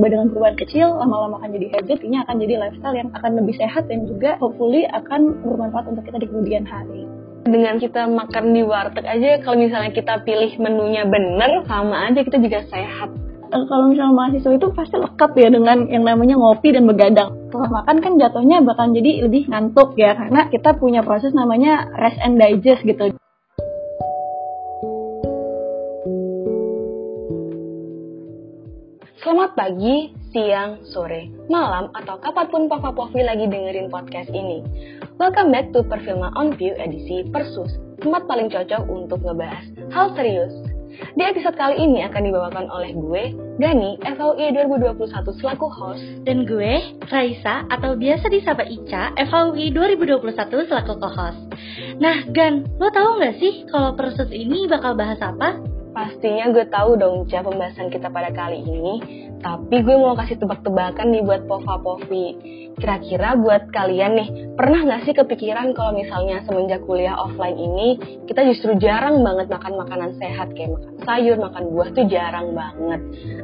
berubah dengan perubahan kecil lama-lama akan jadi habit ini akan jadi lifestyle yang akan lebih sehat dan juga hopefully akan bermanfaat untuk kita di kemudian hari dengan kita makan di warteg aja kalau misalnya kita pilih menunya bener sama aja kita juga sehat Eh, kalau misalnya mahasiswa itu pasti lekat ya dengan yang namanya ngopi dan begadang. Setelah makan kan jatuhnya bakal jadi lebih ngantuk ya karena kita punya proses namanya rest and digest gitu. Selamat pagi, siang, sore, malam, atau kapan pun Papa Povi lagi dengerin podcast ini. Welcome back to Perfilma On View edisi Persus, tempat paling cocok untuk ngebahas hal serius, di episode kali ini akan dibawakan oleh gue, Gani, FAUI 2021 selaku host. Dan gue, Raisa, atau biasa disapa Ica, FAUI 2021 selaku co-host. Nah, Gan, lo tau gak sih kalau persus ini bakal bahas apa? Pastinya gue tahu dong, Ca, pembahasan kita pada kali ini. Tapi gue mau kasih tebak-tebakan nih buat Pova Povi. Kira-kira buat kalian nih, pernah gak sih kepikiran kalau misalnya semenjak kuliah offline ini, kita justru jarang banget makan makanan sehat, kayak makan sayur, makan buah tuh jarang banget.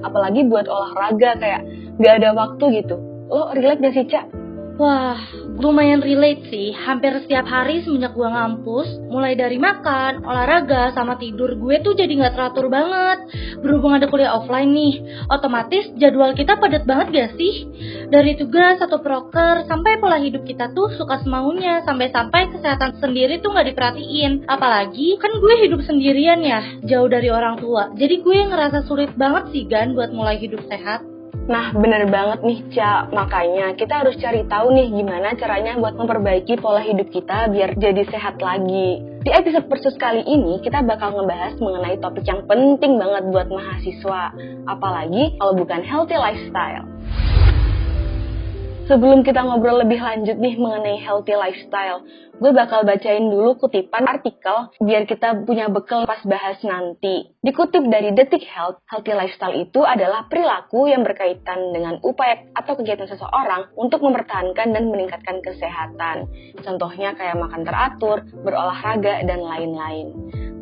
Apalagi buat olahraga, kayak gak ada waktu gitu. Lo relate gak sih, Cak? Wah, lumayan relate sih. Hampir setiap hari semenjak gue ngampus, mulai dari makan, olahraga, sama tidur, gue tuh jadi nggak teratur banget. Berhubung ada kuliah offline nih, otomatis jadwal kita padat banget gak sih? Dari tugas atau proker, sampai pola hidup kita tuh suka semaunya, sampai-sampai kesehatan sendiri tuh nggak diperhatiin. Apalagi, kan gue hidup sendirian ya, jauh dari orang tua. Jadi gue ngerasa sulit banget sih, Gan, buat mulai hidup sehat. Nah, bener banget nih, Ca. Makanya kita harus cari tahu nih gimana caranya buat memperbaiki pola hidup kita biar jadi sehat lagi. Di episode persus kali ini, kita bakal ngebahas mengenai topik yang penting banget buat mahasiswa. Apalagi kalau bukan healthy lifestyle. Sebelum kita ngobrol lebih lanjut nih mengenai healthy lifestyle, gue bakal bacain dulu kutipan artikel biar kita punya bekal pas bahas nanti. Dikutip dari Detik Health, healthy lifestyle itu adalah perilaku yang berkaitan dengan upaya atau kegiatan seseorang untuk mempertahankan dan meningkatkan kesehatan. Contohnya kayak makan teratur, berolahraga, dan lain-lain.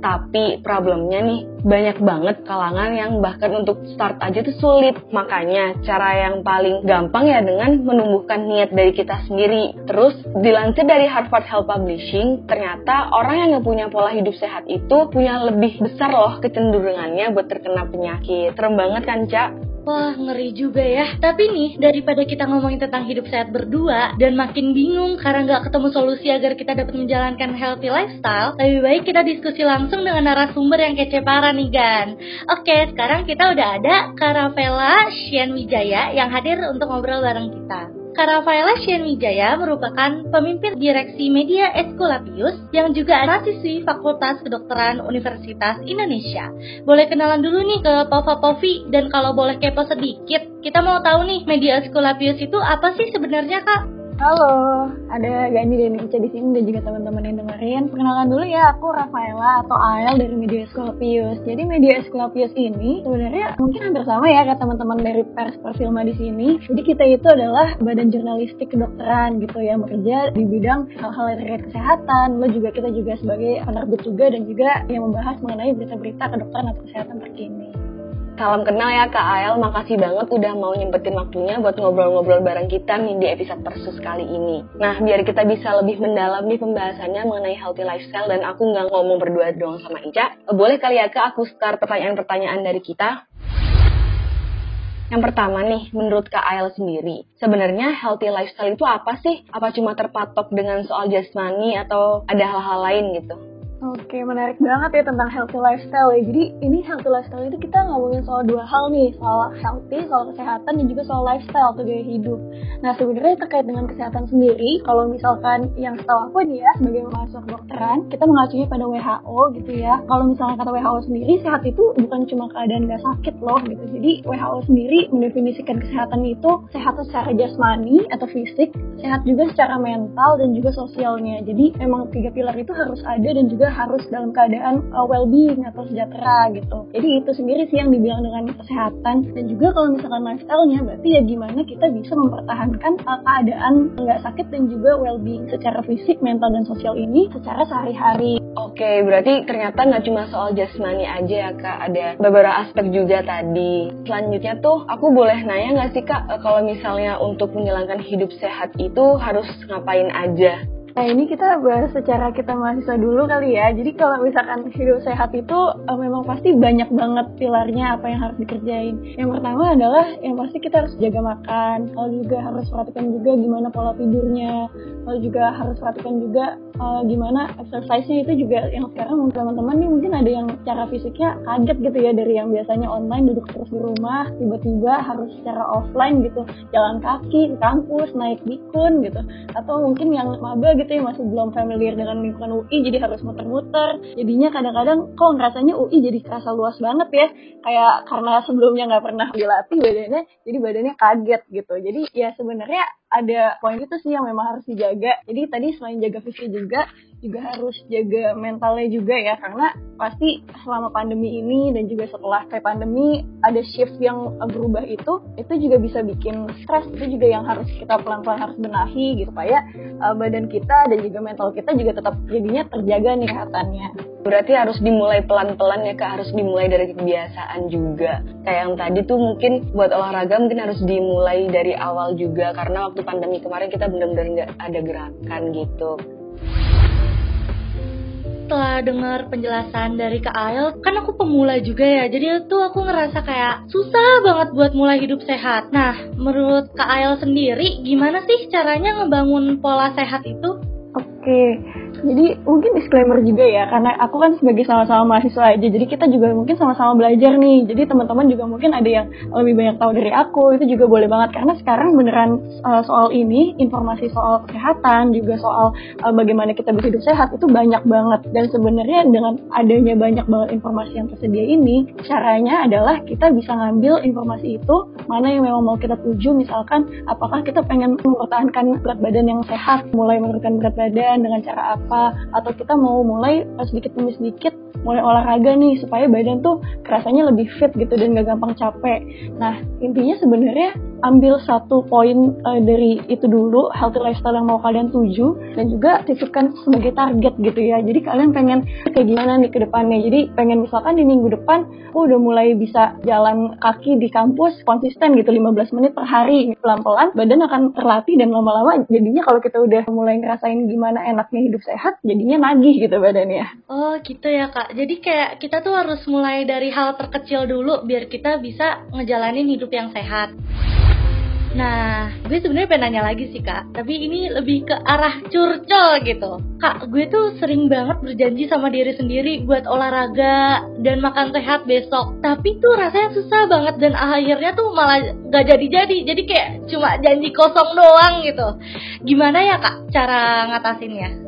Tapi problemnya nih, banyak banget kalangan yang bahkan untuk start aja tuh sulit. Makanya cara yang paling gampang ya dengan menumbuhkan niat dari kita sendiri. Terus dilansir dari Harvard Health Publishing, ternyata orang yang gak punya pola hidup sehat itu punya lebih besar loh kecenderungannya buat terkena penyakit. Serem banget kan, Cak? Wah, ngeri juga ya. Tapi nih, daripada kita ngomongin tentang hidup sehat berdua dan makin bingung karena nggak ketemu solusi agar kita dapat menjalankan healthy lifestyle, lebih baik kita diskusi langsung dengan narasumber yang kece parah nih, Gan. Oke, sekarang kita udah ada Karavela Shian Wijaya yang hadir untuk ngobrol bareng kita. Karafaela Wijaya merupakan pemimpin direksi media Eskulapius yang juga mahasiswi Fakultas Kedokteran Universitas Indonesia. Boleh kenalan dulu nih ke Pova Povi dan kalau boleh kepo sedikit, kita mau tahu nih media Eskulapius itu apa sih sebenarnya kak? Halo, ada Gani dan Ica di sini dan juga teman-teman yang dengerin. Perkenalkan dulu ya, aku Rafaela atau Ael dari Media Esculapius. Jadi Media Esculapius ini sebenarnya mungkin hampir sama ya kayak teman-teman dari pers perfilma di sini. Jadi kita itu adalah badan jurnalistik kedokteran gitu ya, bekerja di bidang hal-hal yang terkait kesehatan. Lo juga kita juga sebagai penerbit juga dan juga yang membahas mengenai berita-berita kedokteran atau kesehatan terkini. Salam kenal ya Kak Ael, makasih banget udah mau nyempetin waktunya buat ngobrol-ngobrol bareng kita nih di episode Persus kali ini. Nah, biar kita bisa lebih mendalam nih pembahasannya mengenai healthy lifestyle dan aku nggak ngomong berdua doang sama Ica, boleh kali ya Kak aku start pertanyaan-pertanyaan dari kita? Yang pertama nih, menurut Kak Ael sendiri, sebenarnya healthy lifestyle itu apa sih? Apa cuma terpatok dengan soal jasmani atau ada hal-hal lain gitu? Oke, menarik banget ya tentang healthy lifestyle ya. Jadi ini healthy lifestyle itu kita ngomongin soal dua hal nih, soal healthy, soal kesehatan dan juga soal lifestyle atau gaya hidup. Nah sebenarnya terkait dengan kesehatan sendiri, kalau misalkan yang setahu aku nih ya sebagai mahasiswa kedokteran, kita mengacunya pada WHO gitu ya. Kalau misalnya kata WHO sendiri, sehat itu bukan cuma keadaan gak sakit loh gitu. Jadi WHO sendiri mendefinisikan kesehatan itu sehat secara jasmani atau fisik, sehat juga secara mental dan juga sosialnya. Jadi memang tiga pilar itu harus ada dan juga dalam keadaan uh, well-being atau sejahtera gitu. Jadi itu sendiri sih yang dibilang dengan kesehatan dan juga kalau misalkan lifestyle-nya berarti ya gimana kita bisa mempertahankan uh, keadaan nggak sakit dan juga well-being secara fisik, mental dan sosial ini secara sehari-hari. Oke, berarti ternyata nggak cuma soal jasmani aja ya kak, ada beberapa aspek juga tadi. Selanjutnya tuh aku boleh nanya nggak sih kak, kalau misalnya untuk menjalankan hidup sehat itu harus ngapain aja? Nah ini kita bahas secara kita mahasiswa dulu kali ya. Jadi kalau misalkan hidup sehat itu uh, memang pasti banyak banget pilarnya apa yang harus dikerjain. Yang pertama adalah yang pasti kita harus jaga makan. Lalu juga harus perhatikan juga gimana pola tidurnya. Lalu juga harus perhatikan juga uh, gimana exercise-nya itu juga yang sekarang teman-teman nih mungkin ada yang cara fisiknya kaget gitu ya dari yang biasanya online duduk terus di rumah tiba-tiba harus secara offline gitu jalan kaki kampus naik bikun gitu atau mungkin yang maba gitu gitu ya masih belum familiar dengan lingkungan UI jadi harus muter-muter. Jadinya kadang-kadang kok ngerasanya UI jadi kerasa luas banget ya. Kayak karena sebelumnya nggak pernah dilatih badannya jadi badannya kaget gitu. Jadi ya sebenarnya ada poin itu sih yang memang harus dijaga. Jadi tadi selain jaga fisik juga, juga harus jaga mentalnya juga ya, karena pasti selama pandemi ini dan juga setelah kayak pandemi ada shift yang berubah itu, itu juga bisa bikin stres. Itu juga yang harus kita pelan-pelan harus benahi gitu supaya uh, badan kita dan juga mental kita juga tetap jadinya terjaga nih kesehatannya. Berarti harus dimulai pelan-pelan ya kak, harus dimulai dari kebiasaan juga. Kayak yang tadi tuh mungkin buat olahraga mungkin harus dimulai dari awal juga karena waktu pandemi kemarin kita benar-benar nggak ada gerakan gitu setelah dengar penjelasan dari Kak Ael, kan aku pemula juga ya, jadi itu aku ngerasa kayak susah banget buat mulai hidup sehat. Nah, menurut Kak Ael sendiri, gimana sih caranya ngebangun pola sehat itu? Oke, jadi mungkin disclaimer juga ya, karena aku kan sebagai sama-sama mahasiswa aja, jadi kita juga mungkin sama-sama belajar nih. Jadi teman-teman juga mungkin ada yang lebih banyak tahu dari aku, itu juga boleh banget karena sekarang beneran uh, soal ini, informasi soal kesehatan, juga soal uh, bagaimana kita bisa hidup sehat itu banyak banget. Dan sebenarnya dengan adanya banyak banget informasi yang tersedia ini, caranya adalah kita bisa ngambil informasi itu mana yang memang mau kita tuju, misalkan apakah kita pengen mempertahankan berat badan yang sehat, mulai menurunkan berat badan dengan cara apa apa atau kita mau mulai sedikit demi sedikit mulai olahraga nih supaya badan tuh kerasanya lebih fit gitu dan gak gampang capek. Nah intinya sebenarnya ambil satu poin uh, dari itu dulu healthy lifestyle yang mau kalian tuju dan juga sisipkan sebagai target gitu ya. Jadi kalian pengen kayak gimana nih ke depannya? Jadi pengen misalkan di minggu depan aku udah mulai bisa jalan kaki di kampus konsisten gitu 15 menit per hari. Pelan-pelan badan akan terlatih dan lama-lama jadinya kalau kita udah mulai ngerasain gimana enaknya hidup sehat jadinya nagih gitu badannya. Oh gitu ya kak. Jadi kayak kita tuh harus mulai dari hal terkecil dulu biar kita bisa ngejalanin hidup yang sehat Nah, gue sebenarnya pengen nanya lagi sih kak, tapi ini lebih ke arah curcol gitu. Kak, gue tuh sering banget berjanji sama diri sendiri buat olahraga dan makan sehat besok. Tapi tuh rasanya susah banget dan akhirnya tuh malah gak jadi-jadi. Jadi kayak cuma janji kosong doang gitu. Gimana ya kak cara ngatasinnya?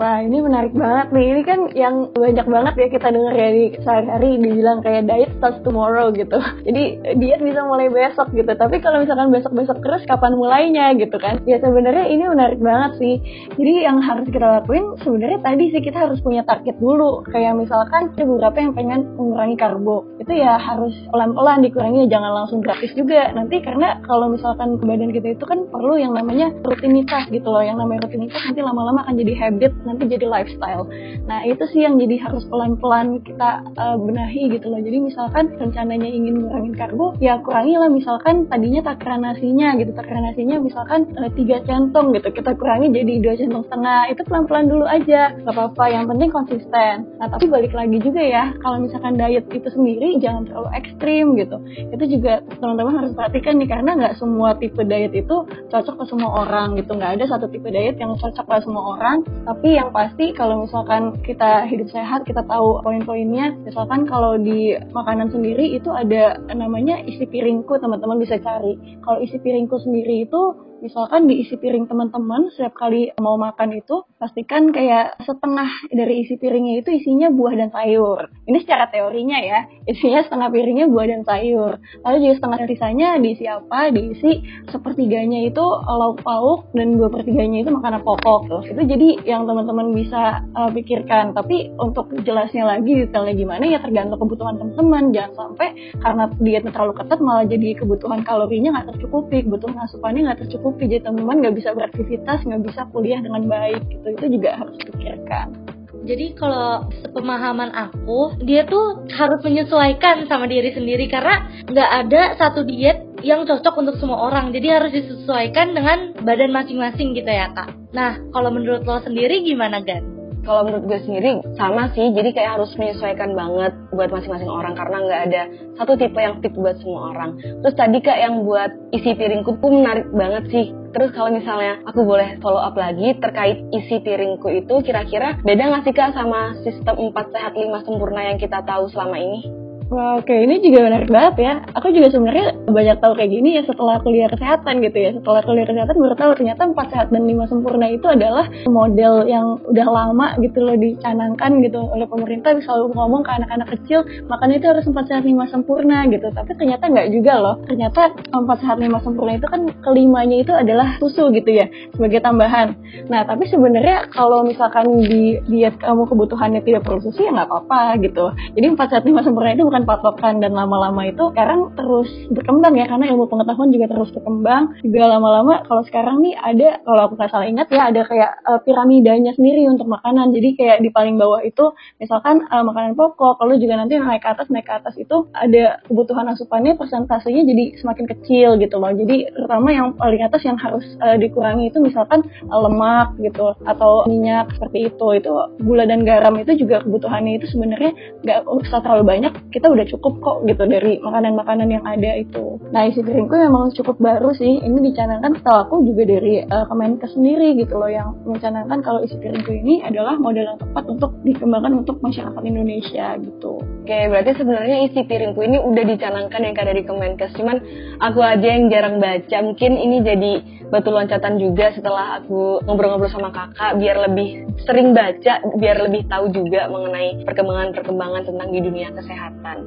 Wah ini menarik banget nih. Ini kan yang banyak banget ya kita denger ya di sehari-hari dibilang kayak diet starts tomorrow gitu. Jadi diet bisa mulai besok gitu. Tapi kalau misalkan besok-besok terus kapan mulainya gitu kan? Ya sebenarnya ini menarik banget sih. Jadi yang harus kita lakuin sebenarnya tadi sih kita harus punya target dulu. Kayak misalkan ada beberapa yang pengen mengurangi karbo. Itu ya harus pelan-pelan dikurangi jangan langsung gratis juga. Nanti karena kalau misalkan badan kita itu kan perlu yang namanya rutinitas gitu loh. Yang namanya rutinitas nanti lama-lama akan jadi habit nanti jadi lifestyle. Nah itu sih yang jadi harus pelan-pelan kita uh, benahi gitu loh. Jadi misalkan rencananya ingin ngurangin karbo, ya kurangi lah misalkan tadinya takaran nasinya gitu, takaran nasinya misalkan uh, tiga centong gitu, kita kurangi jadi dua centong setengah. Itu pelan-pelan dulu aja, gak apa-apa. Yang penting konsisten. Nah tapi balik lagi juga ya, kalau misalkan diet itu sendiri jangan terlalu ekstrim gitu. Itu juga teman-teman harus perhatikan nih karena nggak semua tipe diet itu cocok ke semua orang gitu. Nggak ada satu tipe diet yang cocok ke semua orang. Tapi yang pasti kalau misalkan kita hidup sehat, kita tahu poin-poinnya. Misalkan kalau di makanan sendiri itu ada namanya isi piringku, teman-teman bisa cari. Kalau isi piringku sendiri itu Misalkan diisi piring teman-teman setiap kali mau makan itu pastikan kayak setengah dari isi piringnya itu isinya buah dan sayur. Ini secara teorinya ya, isinya setengah piringnya buah dan sayur. Lalu juga setengah sisanya diisi apa? Diisi sepertiganya itu lauk pauk dan dua pertiganya itu makanan pokok. Tuh. Itu jadi yang teman-teman bisa uh, pikirkan. Tapi untuk jelasnya lagi detailnya gimana ya tergantung kebutuhan teman-teman. Jangan sampai karena dietnya terlalu ketat malah jadi kebutuhan kalorinya nggak tercukupi, kebutuhan asupannya nggak tercukupi. Jadi teman-teman nggak bisa beraktivitas, nggak bisa kuliah dengan baik gitu. Itu juga harus dipikirkan. Jadi kalau sepemahaman aku, dia tuh harus menyesuaikan sama diri sendiri karena nggak ada satu diet yang cocok untuk semua orang. Jadi harus disesuaikan dengan badan masing-masing gitu ya kak. Nah kalau menurut lo sendiri gimana Gan? Kalau menurut gue sendiri sama sih. Jadi kayak harus menyesuaikan banget buat masing-masing orang karena nggak ada satu tipe yang fit buat semua orang. Terus tadi kak yang buat isi piringku tuh menarik banget sih. Terus kalau misalnya aku boleh follow up lagi terkait isi piringku itu kira-kira beda nggak sih kak sama sistem 4 sehat 5 sempurna yang kita tahu selama ini? Wah, oke ini juga menarik banget ya. Aku juga sebenarnya banyak tahu kayak gini ya setelah kuliah kesehatan gitu ya. Setelah kuliah kesehatan baru tahu ternyata empat sehat dan lima sempurna itu adalah model yang udah lama gitu loh dicanangkan gitu oleh pemerintah selalu ngomong ke anak-anak kecil makanya itu harus empat sehat lima sempurna gitu. Tapi ternyata nggak juga loh. Ternyata empat sehat lima sempurna itu kan kelimanya itu adalah susu gitu ya sebagai tambahan. Nah tapi sebenarnya kalau misalkan di diet kamu kebutuhannya tidak perlu susu ya nggak apa-apa gitu. Jadi empat sehat lima sempurna itu bukan bukan patokan dan lama-lama itu sekarang terus berkembang ya karena ilmu pengetahuan juga terus berkembang. Juga lama-lama kalau sekarang nih ada kalau aku nggak salah ingat ya ada kayak uh, piramidanya sendiri untuk makanan. Jadi kayak di paling bawah itu misalkan uh, makanan pokok lalu juga nanti naik ke atas naik ke atas itu ada kebutuhan asupannya persentasenya jadi semakin kecil gitu loh. Jadi terutama yang paling atas yang harus uh, dikurangi itu misalkan uh, lemak gitu atau minyak seperti itu. Itu gula dan garam itu juga kebutuhannya itu sebenarnya nggak usah terlalu banyak. Kita udah cukup kok gitu dari makanan-makanan yang ada itu. Nah isi piringku memang cukup baru sih. Ini dicanangkan setelah aku juga dari uh, Kemenkes sendiri gitu loh yang mencanangkan kalau isi piringku ini adalah model yang tepat untuk dikembangkan untuk masyarakat Indonesia gitu. Oke, berarti sebenarnya isi piringku ini udah dicanangkan yang dari Kemenkes. Cuman aku aja yang jarang baca. Mungkin ini jadi batu loncatan juga setelah aku ngobrol-ngobrol sama kakak biar lebih sering baca, biar lebih tahu juga mengenai perkembangan-perkembangan tentang di dunia kesehatan.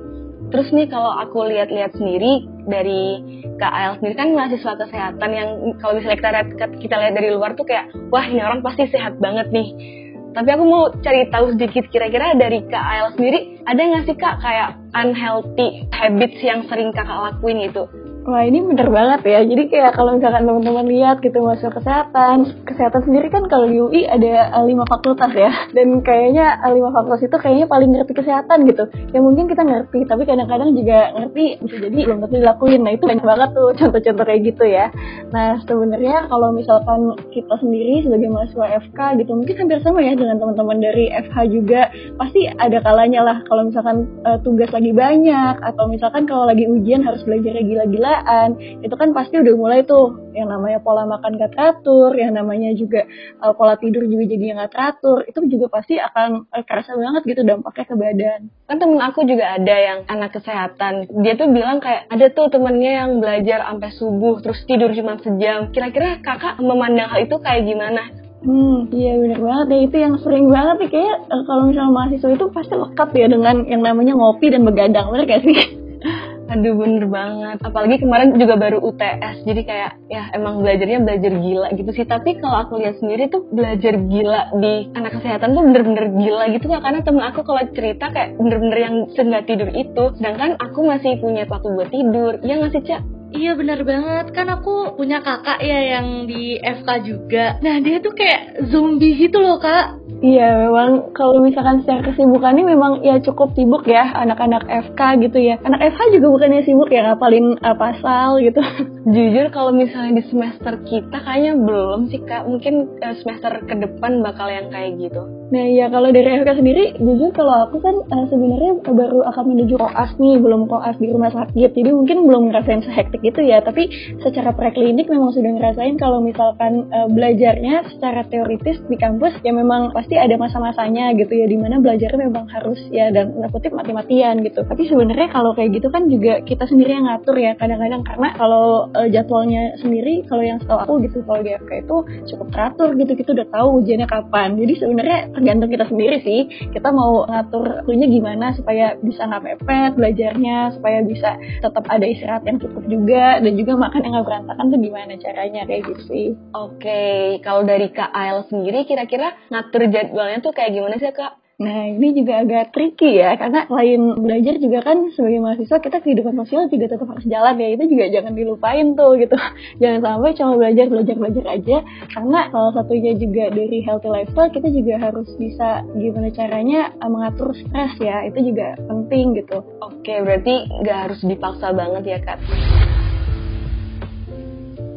Terus nih kalau aku lihat-lihat sendiri dari KAL sendiri kan mahasiswa kesehatan yang kalau misalnya kita lihat kita lihat dari luar tuh kayak wah ini orang pasti sehat banget nih. Tapi aku mau cari tahu sedikit kira-kira dari KAL sendiri ada nggak sih kak kayak unhealthy habits yang sering kakak lakuin gitu? Wah ini bener banget ya. Jadi kayak kalau misalkan teman-teman lihat gitu masuk kesehatan, kesehatan sendiri kan kalau di UI ada eh, lima fakultas ya. Dan kayaknya eh, lima fakultas itu kayaknya paling ngerti kesehatan gitu. Ya mungkin kita ngerti, tapi kadang-kadang juga ngerti bisa jadi belum tentu dilakuin. Nah itu banyak banget tuh contoh-contoh kayak gitu ya. Nah sebenarnya kalau misalkan kita sendiri sebagai mahasiswa FK gitu mungkin hampir sama ya dengan teman-teman dari FH juga pasti ada kalanya lah kalau misalkan uh, tugas lagi banyak atau misalkan kalau lagi ujian harus belajar gila-gila pekerjaan itu kan pasti udah mulai tuh yang namanya pola makan gak teratur yang namanya juga uh, pola tidur juga jadi nggak teratur. Itu juga pasti akan uh, kerasa banget gitu dampaknya ke badan. Kan temen aku juga ada yang anak kesehatan. Dia tuh bilang kayak ada tuh temennya yang belajar sampai subuh terus tidur cuma sejam. Kira-kira kakak memandang hal itu kayak gimana? Hmm, iya bener banget ya itu yang sering banget nih. Kayak uh, kalau misalnya mahasiswa itu pasti lekat ya dengan yang namanya ngopi dan begadang. Bener gak sih? Aduh bener banget. Apalagi kemarin juga baru UTS. Jadi kayak ya emang belajarnya belajar gila gitu sih. Tapi kalau aku lihat sendiri tuh belajar gila di anak kesehatan tuh bener-bener gila gitu kan. Karena temen aku kalau cerita kayak bener-bener yang nggak tidur itu. Sedangkan aku masih punya waktu buat tidur. Ya nggak sih Cak? Iya bener banget kan aku punya kakak ya yang di FK juga. Nah dia tuh kayak zombie gitu loh kak. Iya memang kalau misalkan secara kesibukannya memang ya cukup sibuk ya anak-anak FK gitu ya. Anak FH juga bukannya sibuk ya ngapalin uh, pasal gitu. Jujur kalau misalnya di semester kita kayaknya belum sih kak. Mungkin uh, semester ke depan bakal yang kayak gitu. Nah ya kalau dari FK sendiri jujur kalau aku kan uh, sebenarnya baru akan menuju koas nih belum koas di rumah sakit. Jadi mungkin belum ngerasain sehektik itu ya. Tapi secara preklinik memang sudah ngerasain kalau misalkan uh, belajarnya secara teoritis di kampus ya memang pasti pasti ada masa-masanya gitu ya di mana belajarnya memang harus ya dan kutip mati-matian gitu. Tapi sebenarnya kalau kayak gitu kan juga kita sendiri yang ngatur ya kadang-kadang. Karena kalau uh, jadwalnya sendiri kalau yang setahu aku gitu kalau GFK itu cukup teratur gitu kita udah tahu ujiannya kapan. Jadi sebenarnya tergantung kita sendiri sih. Kita mau ngatur waktunya gimana supaya bisa nggak mepet belajarnya supaya bisa tetap ada istirahat yang cukup juga dan juga makan yang nggak berantakan tuh gimana caranya kayak gitu sih oke okay. kalau dari Kak Ael sendiri kira-kira ngatur jadwalnya tuh kayak gimana sih Kak Nah ini juga agak tricky ya karena selain belajar juga kan sebagai mahasiswa kita kehidupan sosial juga tetap harus jalan ya itu juga jangan dilupain tuh gitu jangan sampai cuma belajar belajar belajar aja karena salah satunya juga dari healthy lifestyle kita juga harus bisa gimana caranya uh, mengatur stres ya itu juga penting gitu. Oke berarti nggak harus dipaksa banget ya kak.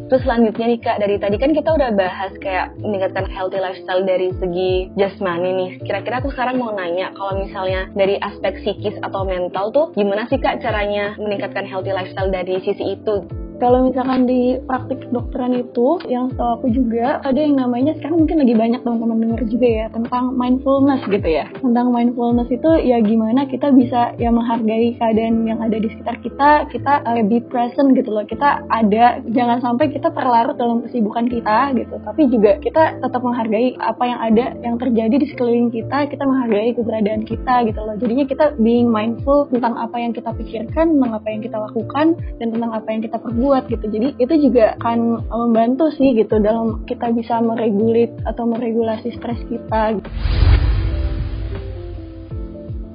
Terus selanjutnya nih kak, dari tadi kan kita udah bahas kayak meningkatkan healthy lifestyle dari segi jasmani nih. Kira-kira aku sekarang mau nanya, kalau misalnya dari aspek psikis atau mental tuh gimana sih kak caranya meningkatkan healthy lifestyle dari sisi itu? Kalau misalkan di praktik dokteran itu, yang setahu aku juga ada yang namanya sekarang mungkin lagi banyak teman-teman dengar juga ya tentang mindfulness gitu ya. Tentang mindfulness itu ya gimana kita bisa ya menghargai keadaan yang ada di sekitar kita, kita uh, be present gitu loh. Kita ada, jangan sampai kita terlarut dalam kesibukan kita gitu. Tapi juga kita tetap menghargai apa yang ada, yang terjadi di sekeliling kita, kita menghargai keberadaan kita gitu loh. Jadinya kita being mindful tentang apa yang kita pikirkan, tentang apa yang kita lakukan, dan tentang apa yang kita perbuat buat gitu. Jadi itu juga akan membantu sih gitu dalam kita bisa meregulit atau meregulasi stres kita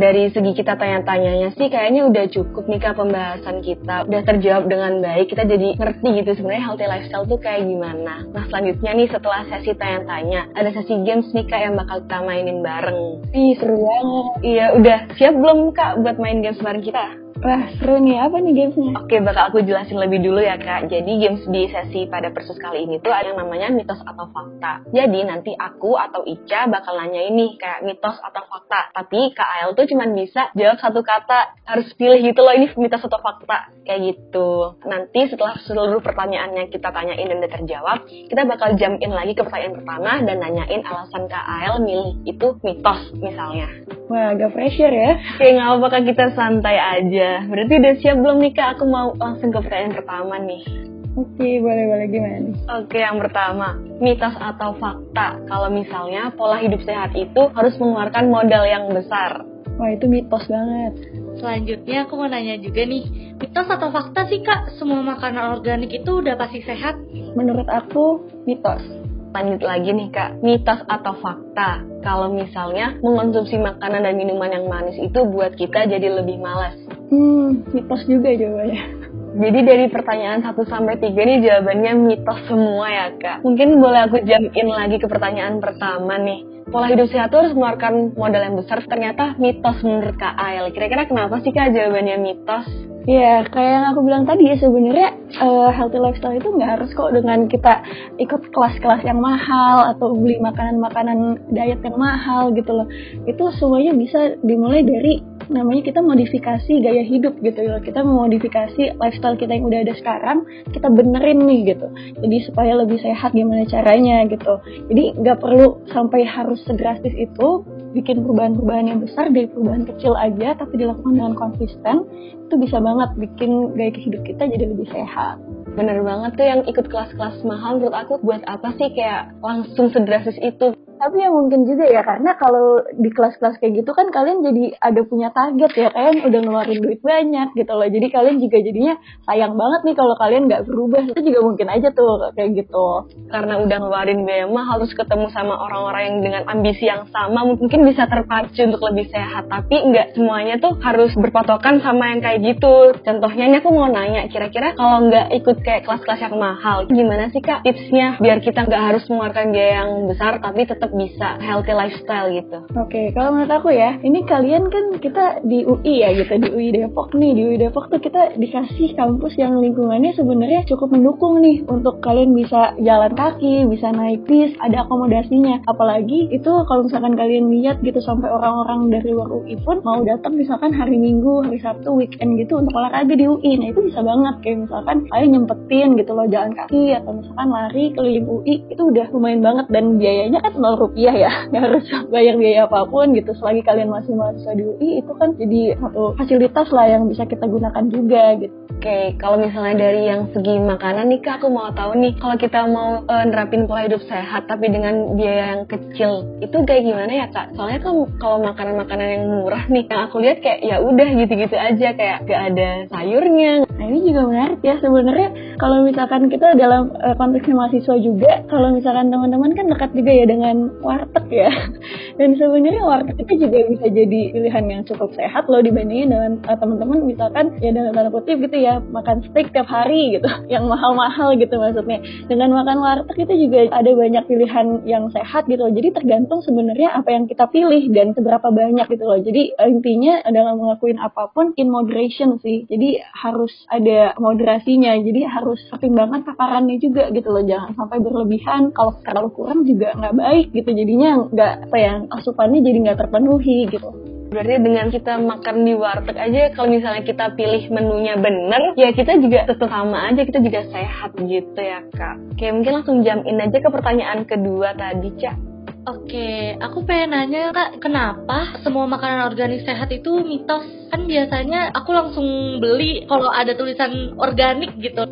dari segi kita tanya-tanyanya sih kayaknya udah cukup nih kak pembahasan kita. Udah terjawab dengan baik kita jadi ngerti gitu sebenarnya healthy lifestyle tuh kayak gimana. Nah selanjutnya nih setelah sesi tanya-tanya ada sesi games nih kak yang bakal kita mainin bareng. Ih seru banget. Iya udah siap belum kak buat main games bareng kita Wah seru nih, apa nih gamesnya? Oke, bakal aku jelasin lebih dulu ya kak. Jadi games di sesi pada persus kali ini tuh ada yang namanya mitos atau fakta. Jadi nanti aku atau Ica bakal nanya ini kayak mitos atau fakta. Tapi Kak Ael tuh cuma bisa jawab satu kata. Harus pilih gitu loh ini mitos atau fakta. Kayak gitu. Nanti setelah seluruh pertanyaannya kita tanyain dan udah terjawab, kita bakal jam in lagi ke pertanyaan pertama dan nanyain alasan Kak Ael milih itu mitos misalnya. Wah, agak pressure ya. Oke, nggak apa-apa kita santai aja berarti udah siap belum nih kak? Aku mau langsung ke pertanyaan pertama nih. Oke, boleh-boleh gimana nih? Oke, yang pertama, mitos atau fakta kalau misalnya pola hidup sehat itu harus mengeluarkan modal yang besar. Wah, itu mitos banget. Selanjutnya aku mau nanya juga nih, mitos atau fakta sih kak, semua makanan organik itu udah pasti sehat? Menurut aku, mitos lanjut lagi nih kak, mitos atau fakta kalau misalnya mengonsumsi makanan dan minuman yang manis itu buat kita jadi lebih malas? Hmm, mitos juga jawabannya. Jadi dari pertanyaan 1 sampai 3 nih jawabannya mitos semua ya kak. Mungkin boleh aku jamin lagi ke pertanyaan pertama nih. Pola hidup sehat harus mengeluarkan modal yang besar, ternyata mitos menurut Kak Ael. Kira-kira kenapa sih Kak jawabannya mitos? Ya, kayak yang aku bilang tadi ya sebenarnya uh, healthy lifestyle itu nggak harus kok dengan kita ikut kelas-kelas yang mahal atau beli makanan-makanan diet yang mahal gitu loh. Itu semuanya bisa dimulai dari namanya kita modifikasi gaya hidup gitu loh. Kita memodifikasi lifestyle kita yang udah ada sekarang, kita benerin nih gitu. Jadi supaya lebih sehat gimana caranya gitu. Jadi nggak perlu sampai harus sedrastis itu bikin perubahan-perubahan yang besar dari perubahan kecil aja tapi dilakukan dengan konsisten itu bisa banget bikin gaya hidup kita jadi lebih sehat. Bener banget tuh yang ikut kelas-kelas mahal menurut aku buat apa sih kayak langsung sedrastis itu tapi ya mungkin juga ya karena kalau di kelas-kelas kayak gitu kan kalian jadi ada punya target ya kalian udah ngeluarin duit banyak gitu loh. Jadi kalian juga jadinya sayang banget nih kalau kalian nggak berubah. Itu juga mungkin aja tuh kayak gitu. Karena udah ngeluarin biaya mahal harus ketemu sama orang-orang yang dengan ambisi yang sama mungkin bisa terpacu untuk lebih sehat. Tapi nggak semuanya tuh harus berpatokan sama yang kayak gitu. Contohnya ini aku mau nanya kira-kira kalau nggak ikut kayak kelas-kelas yang mahal gimana sih kak tipsnya? Biar kita nggak harus mengeluarkan biaya yang besar tapi tetap bisa healthy lifestyle gitu. Oke, okay, kalau menurut aku ya, ini kalian kan kita di UI ya gitu, di UI Depok nih, di UI Depok tuh kita dikasih kampus yang lingkungannya sebenarnya cukup mendukung nih untuk kalian bisa jalan kaki, bisa naik bis, ada akomodasinya. Apalagi itu kalau misalkan kalian lihat gitu sampai orang-orang dari luar UI pun mau datang misalkan hari Minggu, hari Sabtu, weekend gitu untuk olahraga di UI. Nah itu bisa banget kayak misalkan kalian nyempetin gitu loh jalan kaki atau misalkan lari keliling UI itu udah lumayan banget dan biayanya kan 0 rupiah ya nggak harus bayar biaya apa pun gitu selagi kalian masih mahasiswa di UI itu kan jadi satu fasilitas lah yang bisa kita gunakan juga gitu Oke, kalau misalnya dari yang segi makanan nih kak, aku mau tahu nih kalau kita mau uh, nerapin pola hidup sehat tapi dengan biaya yang kecil, itu kayak gimana ya kak? Soalnya kan kalau makanan-makanan yang murah nih, yang aku lihat kayak ya udah gitu-gitu aja kayak gak ada sayurnya. Nah ini juga menarik ya sebenarnya kalau misalkan kita dalam uh, konteksnya mahasiswa juga, kalau misalkan teman-teman kan dekat juga ya dengan warteg ya, dan sebenarnya warteg itu juga bisa jadi pilihan yang cukup sehat loh dibandingin dengan uh, teman-teman misalkan ya dengan tanda kutip gitu ya makan steak tiap hari gitu yang mahal-mahal gitu maksudnya. Dengan makan warteg itu juga ada banyak pilihan yang sehat gitu loh. Jadi tergantung sebenarnya apa yang kita pilih dan seberapa banyak gitu loh. Jadi eh, intinya dalam ngelakuin apa pun in moderation sih. Jadi harus ada moderasinya. Jadi harus pertimbangkan takarannya juga gitu loh. Jangan sampai berlebihan. Kalau terlalu kurang juga nggak baik gitu jadinya nggak apa ya asupannya jadi nggak terpenuhi gitu Berarti dengan kita makan di warteg aja, kalau misalnya kita pilih menunya bener, ya kita juga tetap sama aja, kita juga sehat gitu ya kak. Oke, mungkin langsung jam in aja ke pertanyaan kedua tadi, Cak. Oke, aku pengen nanya kak, kenapa semua makanan organik sehat itu mitos? Kan biasanya aku langsung beli kalau ada tulisan organik gitu.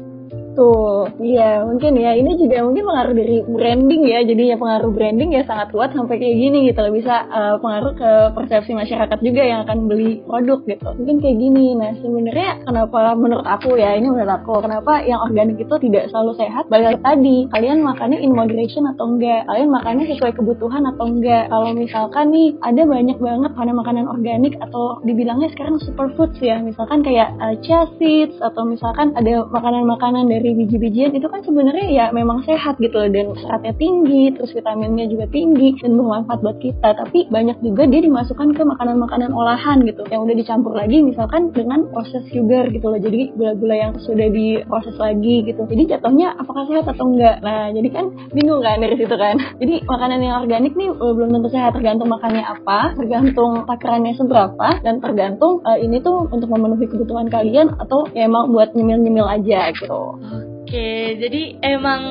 Tuh, iya mungkin ya. Ini juga mungkin pengaruh dari branding ya. Jadi ya pengaruh branding ya sangat kuat sampai kayak gini gitu loh. Bisa uh, pengaruh ke persepsi masyarakat juga yang akan beli produk gitu. Mungkin kayak gini. Nah sebenarnya kenapa menurut aku ya, ini menurut aku. Kenapa yang organik itu tidak selalu sehat? Balik tadi, kalian makannya in moderation atau enggak? Kalian makannya sesuai kebutuhan atau enggak? Kalau misalkan nih ada banyak banget makanan-makanan organik atau dibilangnya sekarang superfoods ya. Misalkan kayak uh, chia seeds atau misalkan ada makanan-makanan dari dari biji-bijian itu kan sebenarnya ya memang sehat gitu loh dan seratnya tinggi, terus vitaminnya juga tinggi dan bermanfaat buat kita. Tapi banyak juga dia dimasukkan ke makanan-makanan olahan gitu yang udah dicampur lagi misalkan dengan proses sugar gitu loh. Jadi gula-gula yang sudah diproses lagi gitu. Jadi jatuhnya apakah sehat atau enggak? Nah, jadi kan bingung kan dari situ kan. Jadi makanan yang organik nih eh, belum tentu sehat tergantung makannya apa, tergantung takarannya seberapa dan tergantung uh, ini tuh untuk memenuhi kebutuhan kalian atau ya emang buat nyemil-nyemil aja gitu. Oke, jadi emang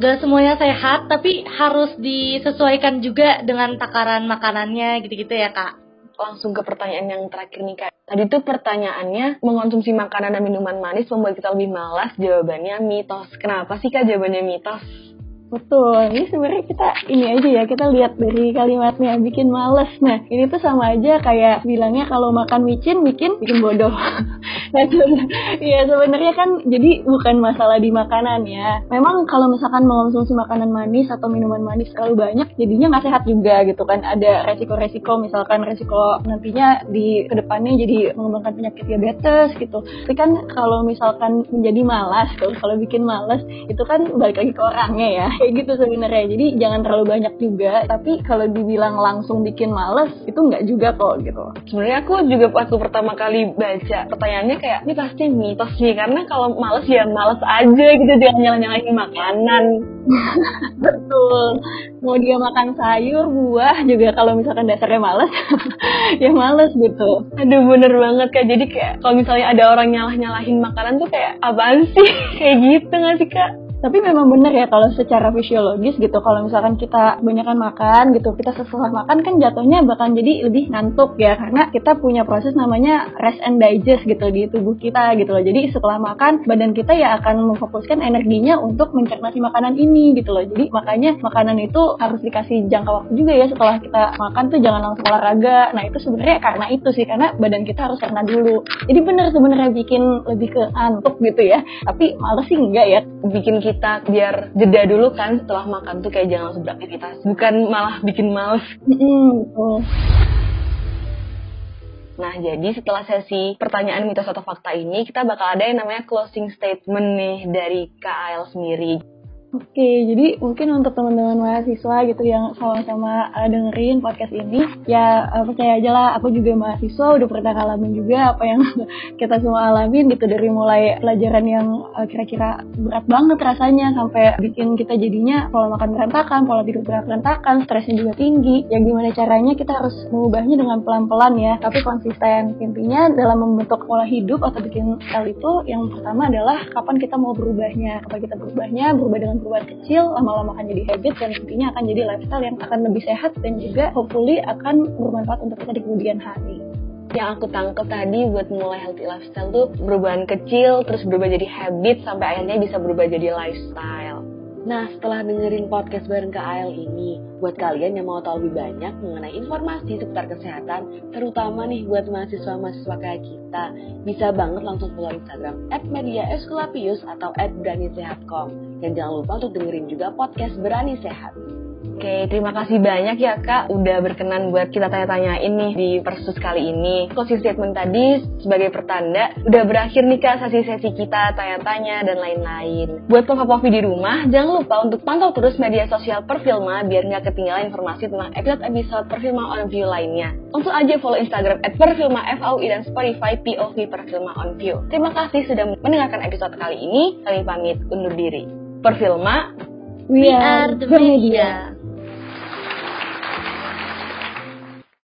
gak semuanya sehat, tapi harus disesuaikan juga dengan takaran makanannya gitu-gitu ya kak? Langsung ke pertanyaan yang terakhir nih kak. Tadi tuh pertanyaannya, mengonsumsi makanan dan minuman manis membuat kita lebih malas? Jawabannya mitos. Kenapa sih kak jawabannya mitos? Betul, ini sebenarnya kita ini aja ya, kita lihat dari kalimatnya bikin males. Nah, ini tuh sama aja kayak bilangnya kalau makan micin bikin bikin bodoh. nah, ya sebenarnya kan jadi bukan masalah di makanan ya. Memang kalau misalkan mengonsumsi makanan manis atau minuman manis terlalu banyak, jadinya nggak sehat juga gitu kan. Ada resiko-resiko, misalkan resiko nantinya di ke depannya jadi mengembangkan penyakit diabetes gitu. Tapi kan kalau misalkan menjadi malas, kalau bikin malas itu kan balik lagi ke orangnya ya kayak gitu sebenarnya. Jadi jangan terlalu banyak juga. Tapi kalau dibilang langsung bikin males itu nggak juga kok gitu. Sebenarnya aku juga waktu pertama kali baca pertanyaannya kayak ini pasti mitos nih karena kalau males ya males aja gitu jangan nyala nyalain makanan. Betul. Mau dia makan sayur buah juga kalau misalkan dasarnya males ya males gitu. Aduh bener banget kayak jadi kayak kalau misalnya ada orang nyalah nyalahin makanan tuh kayak apaan sih? Kayak gitu nggak sih kak tapi memang benar ya kalau secara fisiologis gitu kalau misalkan kita kebanyakan makan gitu kita setelah makan kan jatuhnya bakal jadi lebih ngantuk ya karena kita punya proses namanya rest and digest gitu di tubuh kita gitu loh. Jadi setelah makan badan kita ya akan memfokuskan energinya untuk mencerna si makanan ini gitu loh. Jadi makanya makanan itu harus dikasih jangka waktu juga ya setelah kita makan tuh jangan langsung olahraga. Nah itu sebenarnya karena itu sih karena badan kita harus cerna dulu. Jadi benar sebenarnya bikin lebih ke ngantuk gitu ya. Tapi males sih enggak ya bikin kita biar jeda dulu kan setelah makan tuh kayak jangan langsung beraktivitas. Bukan malah bikin males. Nah, jadi setelah sesi pertanyaan mitos atau fakta ini, kita bakal ada yang namanya closing statement nih dari KAL sendiri. Oke, jadi mungkin untuk teman-teman mahasiswa gitu yang sama-sama uh, dengerin podcast ini, ya uh, percaya aja lah, aku juga mahasiswa, udah pernah ngalamin juga apa yang kita semua alamin gitu dari mulai pelajaran yang uh, kira-kira berat banget rasanya sampai bikin kita jadinya pola makan berantakan, pola tidur berantakan, stresnya juga tinggi. Yang gimana caranya kita harus mengubahnya dengan pelan-pelan ya, tapi konsisten. Intinya dalam membentuk pola hidup atau bikin style itu, yang pertama adalah kapan kita mau berubahnya. Kapan kita berubahnya, berubah dengan dengan perubahan kecil lama-lama akan jadi habit dan nantinya akan jadi lifestyle yang akan lebih sehat dan juga hopefully akan bermanfaat untuk kita di kemudian hari yang aku tangkap tadi buat mulai healthy lifestyle tuh perubahan kecil terus berubah jadi habit sampai akhirnya bisa berubah jadi lifestyle. Nah, setelah dengerin podcast bareng ke AL ini, buat kalian yang mau tahu lebih banyak mengenai informasi seputar kesehatan, terutama nih buat mahasiswa-mahasiswa kayak kita, bisa banget langsung follow Instagram at media atau at. Dan jangan lupa untuk dengerin juga podcast Berani Sehat. Oke, terima kasih banyak ya Kak udah berkenan buat kita tanya-tanyain nih di Persus kali ini. Closing statement tadi sebagai pertanda udah berakhir nih Kak sesi-sesi kita tanya-tanya dan lain-lain. Buat Papa-Papi di rumah, jangan lupa untuk pantau terus media sosial Perfilma biar nggak ketinggalan informasi tentang episode-episode Perfilma on View lainnya. Langsung aja follow Instagram at Perfilma FAUI dan Spotify POV Perfilma on View. Terima kasih sudah mendengarkan episode kali ini. Kami pamit undur diri. Perfilma, we are the media.